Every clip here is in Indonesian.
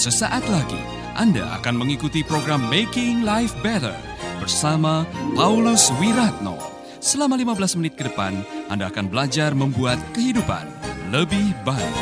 Sesaat lagi Anda akan mengikuti program Making Life Better bersama Paulus Wiratno. Selama 15 menit ke depan, Anda akan belajar membuat kehidupan lebih baik.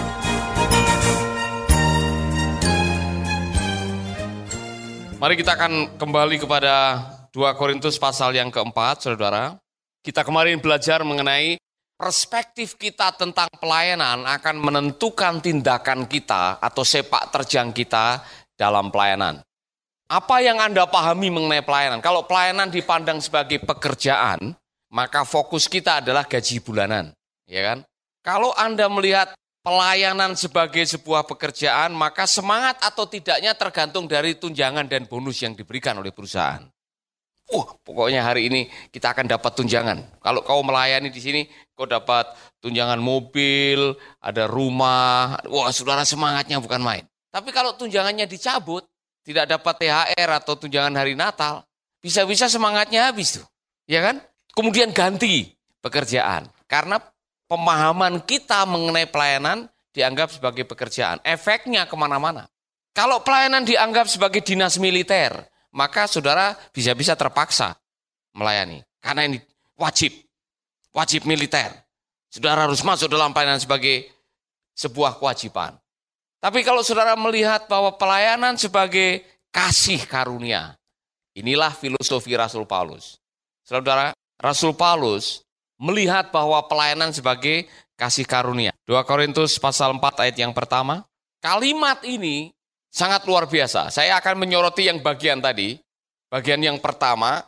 Mari kita akan kembali kepada 2 Korintus pasal yang keempat, saudara. Kita kemarin belajar mengenai perspektif kita tentang pelayanan akan menentukan tindakan kita atau sepak terjang kita dalam pelayanan. Apa yang Anda pahami mengenai pelayanan? Kalau pelayanan dipandang sebagai pekerjaan, maka fokus kita adalah gaji bulanan, ya kan? Kalau Anda melihat pelayanan sebagai sebuah pekerjaan, maka semangat atau tidaknya tergantung dari tunjangan dan bonus yang diberikan oleh perusahaan. Wah, pokoknya hari ini kita akan dapat tunjangan. Kalau kau melayani di sini, kau dapat tunjangan mobil, ada rumah. Wah, saudara semangatnya bukan main. Tapi kalau tunjangannya dicabut, tidak dapat THR atau tunjangan hari Natal, bisa-bisa semangatnya habis tuh. Ya kan? Kemudian ganti pekerjaan. Karena pemahaman kita mengenai pelayanan dianggap sebagai pekerjaan. Efeknya ke mana-mana. Kalau pelayanan dianggap sebagai dinas militer, maka saudara bisa-bisa terpaksa melayani. Karena ini wajib, wajib militer. Saudara harus masuk dalam pelayanan sebagai sebuah kewajiban. Tapi kalau saudara melihat bahwa pelayanan sebagai kasih karunia, inilah filosofi Rasul Paulus. Saudara, Rasul Paulus melihat bahwa pelayanan sebagai kasih karunia. 2 Korintus pasal 4 ayat yang pertama, kalimat ini sangat luar biasa. Saya akan menyoroti yang bagian tadi. Bagian yang pertama,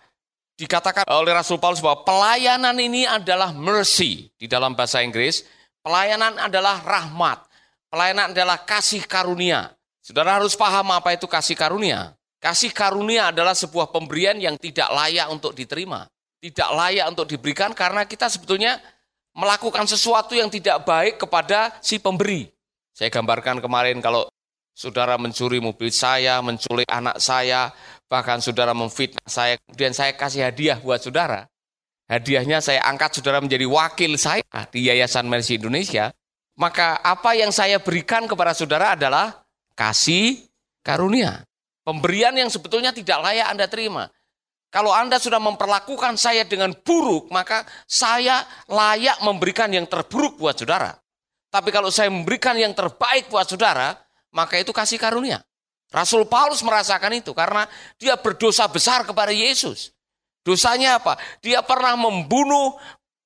dikatakan oleh Rasul Paulus bahwa pelayanan ini adalah mercy di dalam bahasa Inggris. Pelayanan adalah rahmat. Pelayanan adalah kasih karunia. Saudara harus paham apa itu kasih karunia. Kasih karunia adalah sebuah pemberian yang tidak layak untuk diterima. Tidak layak untuk diberikan karena kita sebetulnya melakukan sesuatu yang tidak baik kepada si pemberi. Saya gambarkan kemarin kalau Saudara mencuri mobil saya, menculik anak saya, bahkan saudara memfitnah saya, kemudian saya kasih hadiah buat saudara. Hadiahnya saya angkat saudara menjadi wakil saya di Yayasan Mercy Indonesia. Maka apa yang saya berikan kepada saudara adalah kasih karunia. Pemberian yang sebetulnya tidak layak Anda terima. Kalau Anda sudah memperlakukan saya dengan buruk, maka saya layak memberikan yang terburuk buat saudara. Tapi kalau saya memberikan yang terbaik buat saudara, maka itu kasih karunia. Rasul Paulus merasakan itu karena dia berdosa besar kepada Yesus. Dosanya apa? Dia pernah membunuh,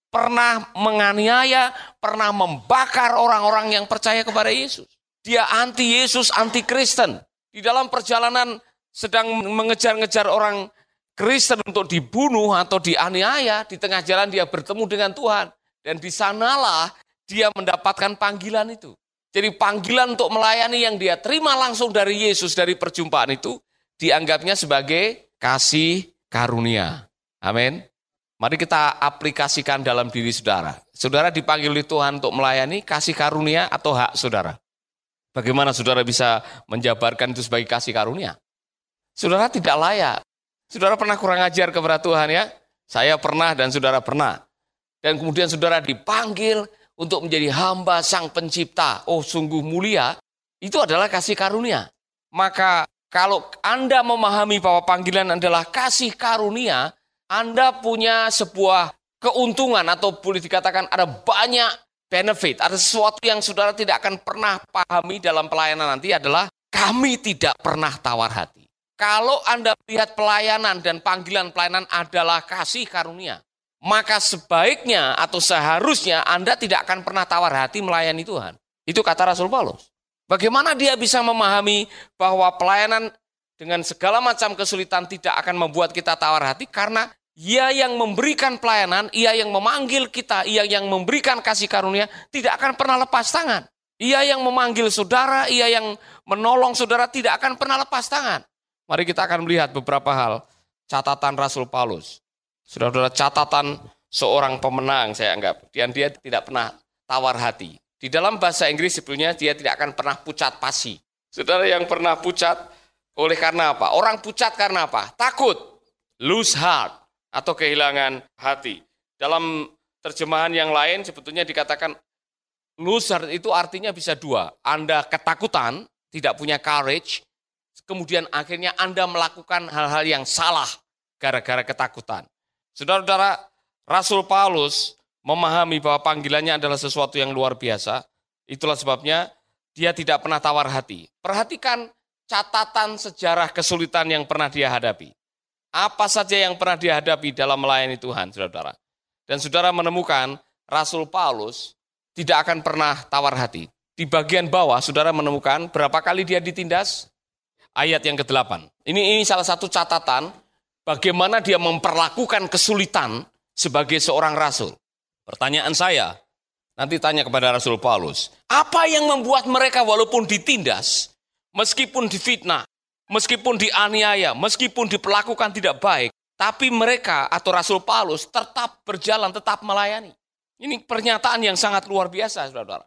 pernah menganiaya, pernah membakar orang-orang yang percaya kepada Yesus. Dia anti Yesus, anti Kristen. Di dalam perjalanan sedang mengejar-ngejar orang Kristen untuk dibunuh atau dianiaya, di tengah jalan dia bertemu dengan Tuhan. Dan di sanalah dia mendapatkan panggilan itu. Jadi panggilan untuk melayani yang dia terima langsung dari Yesus dari perjumpaan itu dianggapnya sebagai kasih karunia. Amin. Mari kita aplikasikan dalam diri saudara. Saudara dipanggil Tuhan untuk melayani kasih karunia atau hak saudara. Bagaimana saudara bisa menjabarkan itu sebagai kasih karunia? Saudara tidak layak. Saudara pernah kurang ajar kepada Tuhan ya? Saya pernah dan saudara pernah. Dan kemudian saudara dipanggil untuk menjadi hamba sang pencipta, oh sungguh mulia, itu adalah kasih karunia. Maka kalau Anda memahami bahwa panggilan adalah kasih karunia, Anda punya sebuah keuntungan atau boleh dikatakan ada banyak benefit, ada sesuatu yang saudara tidak akan pernah pahami dalam pelayanan nanti adalah kami tidak pernah tawar hati. Kalau Anda lihat pelayanan dan panggilan pelayanan adalah kasih karunia, maka sebaiknya atau seharusnya Anda tidak akan pernah tawar hati melayani Tuhan. Itu kata Rasul Paulus. Bagaimana dia bisa memahami bahwa pelayanan dengan segala macam kesulitan tidak akan membuat kita tawar hati karena ia yang memberikan pelayanan, ia yang memanggil kita, ia yang memberikan kasih karunia tidak akan pernah lepas tangan. Ia yang memanggil saudara, ia yang menolong saudara tidak akan pernah lepas tangan. Mari kita akan melihat beberapa hal catatan Rasul Paulus Saudara-saudara catatan seorang pemenang saya anggap. Dan dia tidak pernah tawar hati. Di dalam bahasa Inggris sebetulnya dia tidak akan pernah pucat pasi. Saudara yang pernah pucat oleh karena apa? Orang pucat karena apa? Takut, lose heart, atau kehilangan hati. Dalam terjemahan yang lain sebetulnya dikatakan lose heart itu artinya bisa dua. Anda ketakutan, tidak punya courage, kemudian akhirnya Anda melakukan hal-hal yang salah gara-gara ketakutan. Saudara-saudara, Rasul Paulus memahami bahwa panggilannya adalah sesuatu yang luar biasa. Itulah sebabnya dia tidak pernah tawar hati. Perhatikan catatan sejarah kesulitan yang pernah dia hadapi. Apa saja yang pernah dihadapi dalam melayani Tuhan, saudara-saudara. Dan saudara menemukan Rasul Paulus tidak akan pernah tawar hati. Di bagian bawah, saudara menemukan berapa kali dia ditindas? Ayat yang ke-8. Ini, ini salah satu catatan bagaimana dia memperlakukan kesulitan sebagai seorang rasul. Pertanyaan saya, nanti tanya kepada Rasul Paulus, apa yang membuat mereka walaupun ditindas, meskipun difitnah, meskipun dianiaya, meskipun diperlakukan tidak baik, tapi mereka atau Rasul Paulus tetap berjalan, tetap melayani. Ini pernyataan yang sangat luar biasa, saudara-saudara.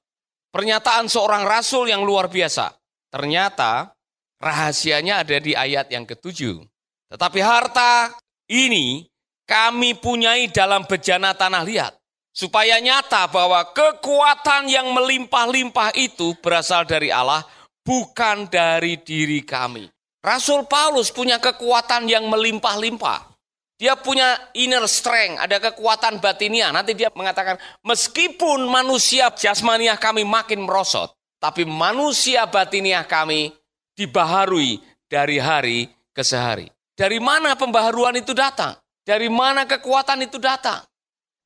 Pernyataan seorang rasul yang luar biasa. Ternyata rahasianya ada di ayat yang ketujuh. Tetapi harta ini kami punyai dalam bejana tanah liat. Supaya nyata bahwa kekuatan yang melimpah-limpah itu berasal dari Allah, bukan dari diri kami. Rasul Paulus punya kekuatan yang melimpah-limpah. Dia punya inner strength, ada kekuatan batinia. Nanti dia mengatakan, meskipun manusia jasmaniah kami makin merosot, tapi manusia batiniah kami dibaharui dari hari ke sehari. Dari mana pembaharuan itu datang? Dari mana kekuatan itu datang?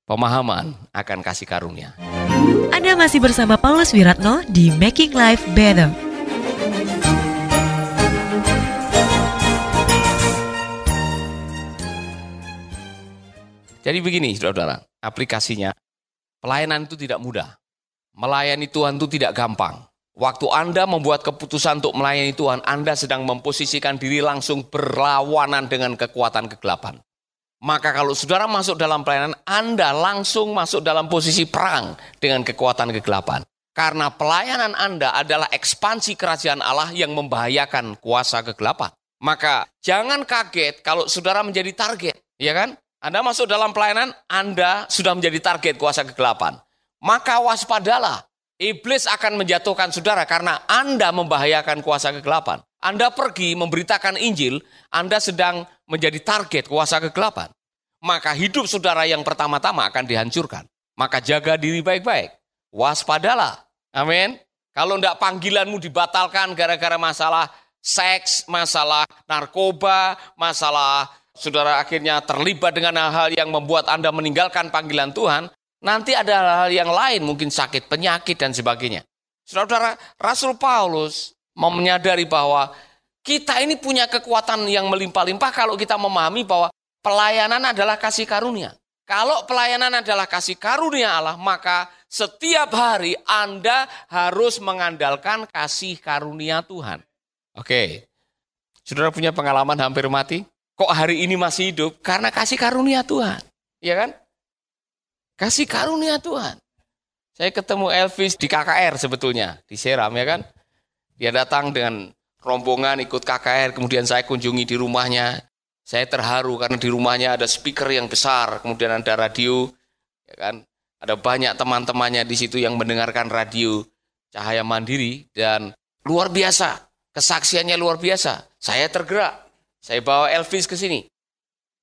Pemahaman akan kasih karunia. Anda masih bersama Paulus Wiratno di Making Life Better. Jadi begini, saudara-saudara, aplikasinya, pelayanan itu tidak mudah. Melayani Tuhan itu tidak gampang. Waktu Anda membuat keputusan untuk melayani Tuhan, Anda sedang memposisikan diri langsung berlawanan dengan kekuatan kegelapan. Maka kalau saudara masuk dalam pelayanan, Anda langsung masuk dalam posisi perang dengan kekuatan kegelapan. Karena pelayanan Anda adalah ekspansi kerajaan Allah yang membahayakan kuasa kegelapan. Maka jangan kaget kalau saudara menjadi target, ya kan? Anda masuk dalam pelayanan, Anda sudah menjadi target kuasa kegelapan. Maka waspadalah, iblis akan menjatuhkan saudara karena Anda membahayakan kuasa kegelapan. Anda pergi memberitakan Injil, Anda sedang menjadi target kuasa kegelapan. Maka hidup saudara yang pertama-tama akan dihancurkan. Maka jaga diri baik-baik. Waspadalah. Amin. Kalau tidak panggilanmu dibatalkan gara-gara masalah seks, masalah narkoba, masalah saudara akhirnya terlibat dengan hal-hal yang membuat Anda meninggalkan panggilan Tuhan, nanti ada hal-hal yang lain, mungkin sakit, penyakit, dan sebagainya. Saudara-saudara, Rasul Paulus mau menyadari bahwa kita ini punya kekuatan yang melimpah-limpah kalau kita memahami bahwa pelayanan adalah kasih karunia. Kalau pelayanan adalah kasih karunia Allah, maka setiap hari Anda harus mengandalkan kasih karunia Tuhan. Oke, saudara punya pengalaman hampir mati? Kok hari ini masih hidup? Karena kasih karunia Tuhan. Iya kan? Kasih karunia Tuhan. Saya ketemu Elvis di KKR sebetulnya, di Seram ya kan. Dia datang dengan rombongan ikut KKR, kemudian saya kunjungi di rumahnya. Saya terharu karena di rumahnya ada speaker yang besar, kemudian ada radio, ya kan. Ada banyak teman-temannya di situ yang mendengarkan radio Cahaya Mandiri dan luar biasa, kesaksiannya luar biasa. Saya tergerak. Saya bawa Elvis ke sini.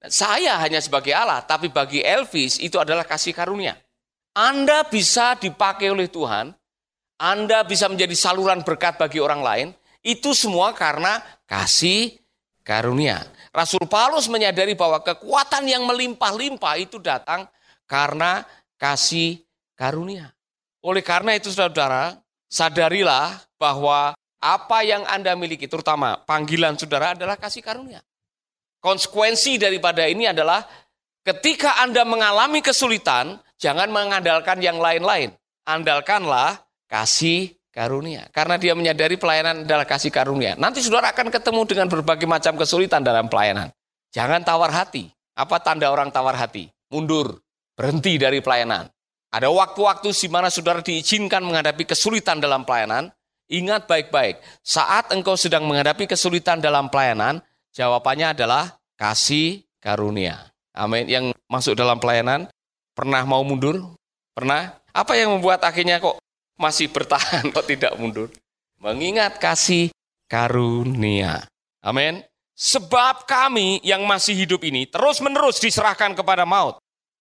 Saya hanya sebagai Allah, tapi bagi Elvis itu adalah kasih karunia. Anda bisa dipakai oleh Tuhan, Anda bisa menjadi saluran berkat bagi orang lain, itu semua karena kasih karunia. Rasul Paulus menyadari bahwa kekuatan yang melimpah-limpah itu datang karena kasih karunia. Oleh karena itu saudara, sadarilah bahwa apa yang Anda miliki, terutama panggilan saudara adalah kasih karunia. Konsekuensi daripada ini adalah ketika Anda mengalami kesulitan, jangan mengandalkan yang lain-lain. Andalkanlah kasih karunia. Karena dia menyadari pelayanan adalah kasih karunia. Nanti saudara akan ketemu dengan berbagai macam kesulitan dalam pelayanan. Jangan tawar hati. Apa tanda orang tawar hati? Mundur, berhenti dari pelayanan. Ada waktu-waktu di mana saudara diizinkan menghadapi kesulitan dalam pelayanan, Ingat baik-baik, saat engkau sedang menghadapi kesulitan dalam pelayanan, jawabannya adalah kasih karunia. Amin. Yang masuk dalam pelayanan, pernah mau mundur? Pernah? Apa yang membuat akhirnya kok masih bertahan, kok tidak mundur? Mengingat kasih karunia. Amin. Sebab kami yang masih hidup ini terus-menerus diserahkan kepada maut.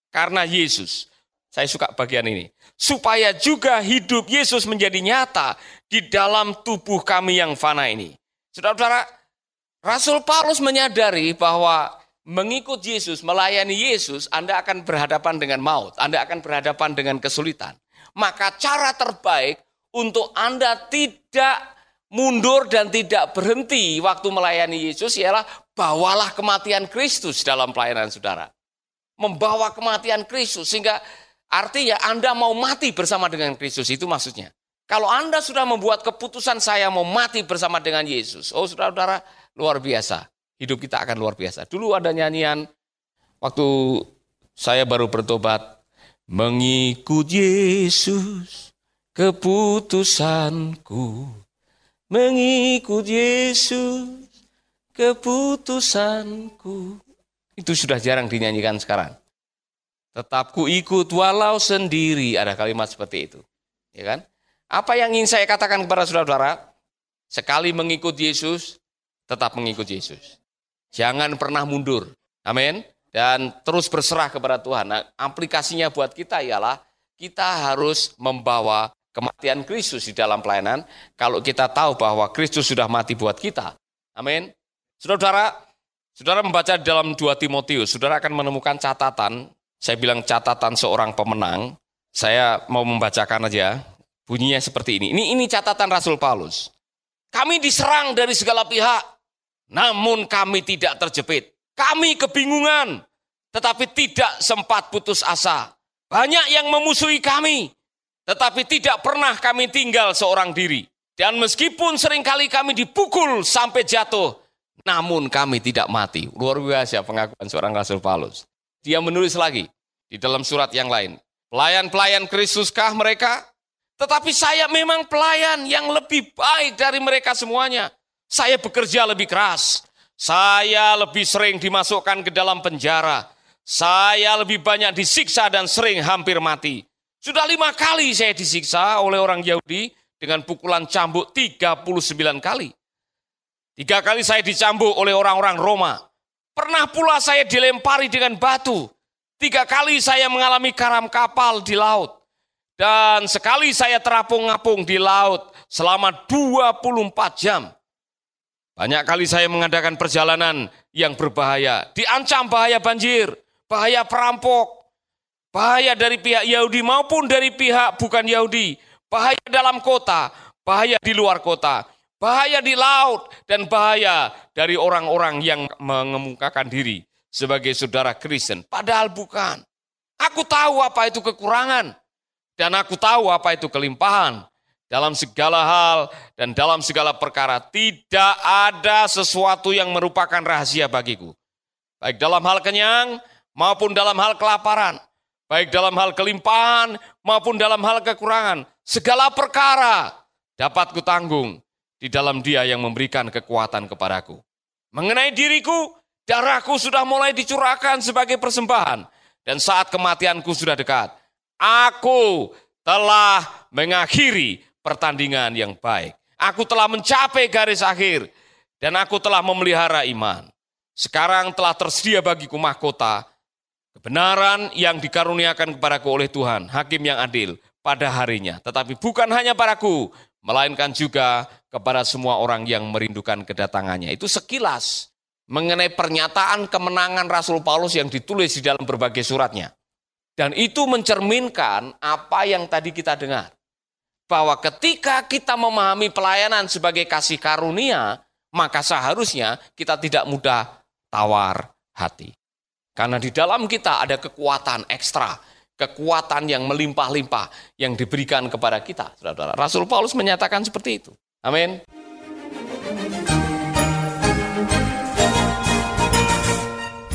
Karena Yesus. Saya suka bagian ini. Supaya juga hidup Yesus menjadi nyata di dalam tubuh kami yang fana ini. Saudara-saudara, Rasul Paulus menyadari bahwa mengikut Yesus, melayani Yesus, Anda akan berhadapan dengan maut, Anda akan berhadapan dengan kesulitan. Maka cara terbaik untuk Anda tidak mundur dan tidak berhenti waktu melayani Yesus ialah bawalah kematian Kristus dalam pelayanan saudara. Membawa kematian Kristus sehingga artinya Anda mau mati bersama dengan Kristus itu maksudnya. Kalau Anda sudah membuat keputusan saya mau mati bersama dengan Yesus, oh saudara-saudara luar biasa hidup kita akan luar biasa. Dulu ada nyanyian waktu saya baru bertobat, mengikut Yesus keputusanku. Mengikut Yesus keputusanku. Itu sudah jarang dinyanyikan sekarang. Tetap ku ikut walau sendiri. Ada kalimat seperti itu. Ya kan? Apa yang ingin saya katakan kepada saudara-saudara? Sekali mengikut Yesus, tetap mengikut Yesus. Jangan pernah mundur. Amin. Dan terus berserah kepada Tuhan. Nah, aplikasinya buat kita ialah kita harus membawa kematian Kristus di dalam pelayanan kalau kita tahu bahwa Kristus sudah mati buat kita. Amin. Saudara, saudara membaca dalam 2 Timotius, saudara akan menemukan catatan, saya bilang catatan seorang pemenang. Saya mau membacakan aja, bunyinya seperti ini. Ini ini catatan Rasul Paulus. Kami diserang dari segala pihak, namun kami tidak terjepit. Kami kebingungan, tetapi tidak sempat putus asa. Banyak yang memusuhi kami, tetapi tidak pernah kami tinggal seorang diri. Dan meskipun sering kali kami dipukul sampai jatuh, namun kami tidak mati. Luar biasa pengakuan seorang Rasul Paulus. Dia menulis lagi di dalam surat yang lain. Pelayan-pelayan Kristuskah mereka? Tetapi saya memang pelayan yang lebih baik dari mereka semuanya. Saya bekerja lebih keras. Saya lebih sering dimasukkan ke dalam penjara. Saya lebih banyak disiksa dan sering hampir mati. Sudah lima kali saya disiksa oleh orang Yahudi dengan pukulan cambuk 39 kali. Tiga kali saya dicambuk oleh orang-orang Roma. Pernah pula saya dilempari dengan batu. Tiga kali saya mengalami karam kapal di laut. Dan sekali saya terapung-apung di laut selama 24 jam. Banyak kali saya mengadakan perjalanan yang berbahaya, diancam bahaya banjir, bahaya perampok, bahaya dari pihak Yahudi maupun dari pihak bukan Yahudi, bahaya dalam kota, bahaya di luar kota, bahaya di laut, dan bahaya dari orang-orang yang mengemukakan diri sebagai saudara Kristen. Padahal bukan. Aku tahu apa itu kekurangan, dan aku tahu apa itu kelimpahan dalam segala hal dan dalam segala perkara tidak ada sesuatu yang merupakan rahasia bagiku. Baik dalam hal kenyang maupun dalam hal kelaparan, baik dalam hal kelimpahan maupun dalam hal kekurangan, segala perkara dapat kutanggung di dalam Dia yang memberikan kekuatan kepadaku. Mengenai diriku, darahku sudah mulai dicurahkan sebagai persembahan dan saat kematianku sudah dekat. Aku telah mengakhiri pertandingan yang baik. Aku telah mencapai garis akhir dan aku telah memelihara iman. Sekarang telah tersedia bagiku mahkota, kebenaran yang dikaruniakan kepadaku oleh Tuhan, hakim yang adil pada harinya. Tetapi bukan hanya padaku, melainkan juga kepada semua orang yang merindukan kedatangannya. Itu sekilas mengenai pernyataan kemenangan Rasul Paulus yang ditulis di dalam berbagai suratnya. Dan itu mencerminkan apa yang tadi kita dengar bahwa ketika kita memahami pelayanan sebagai kasih karunia, maka seharusnya kita tidak mudah tawar hati. Karena di dalam kita ada kekuatan ekstra, kekuatan yang melimpah-limpah yang diberikan kepada kita. Saudara-saudara. Rasul Paulus menyatakan seperti itu. Amin.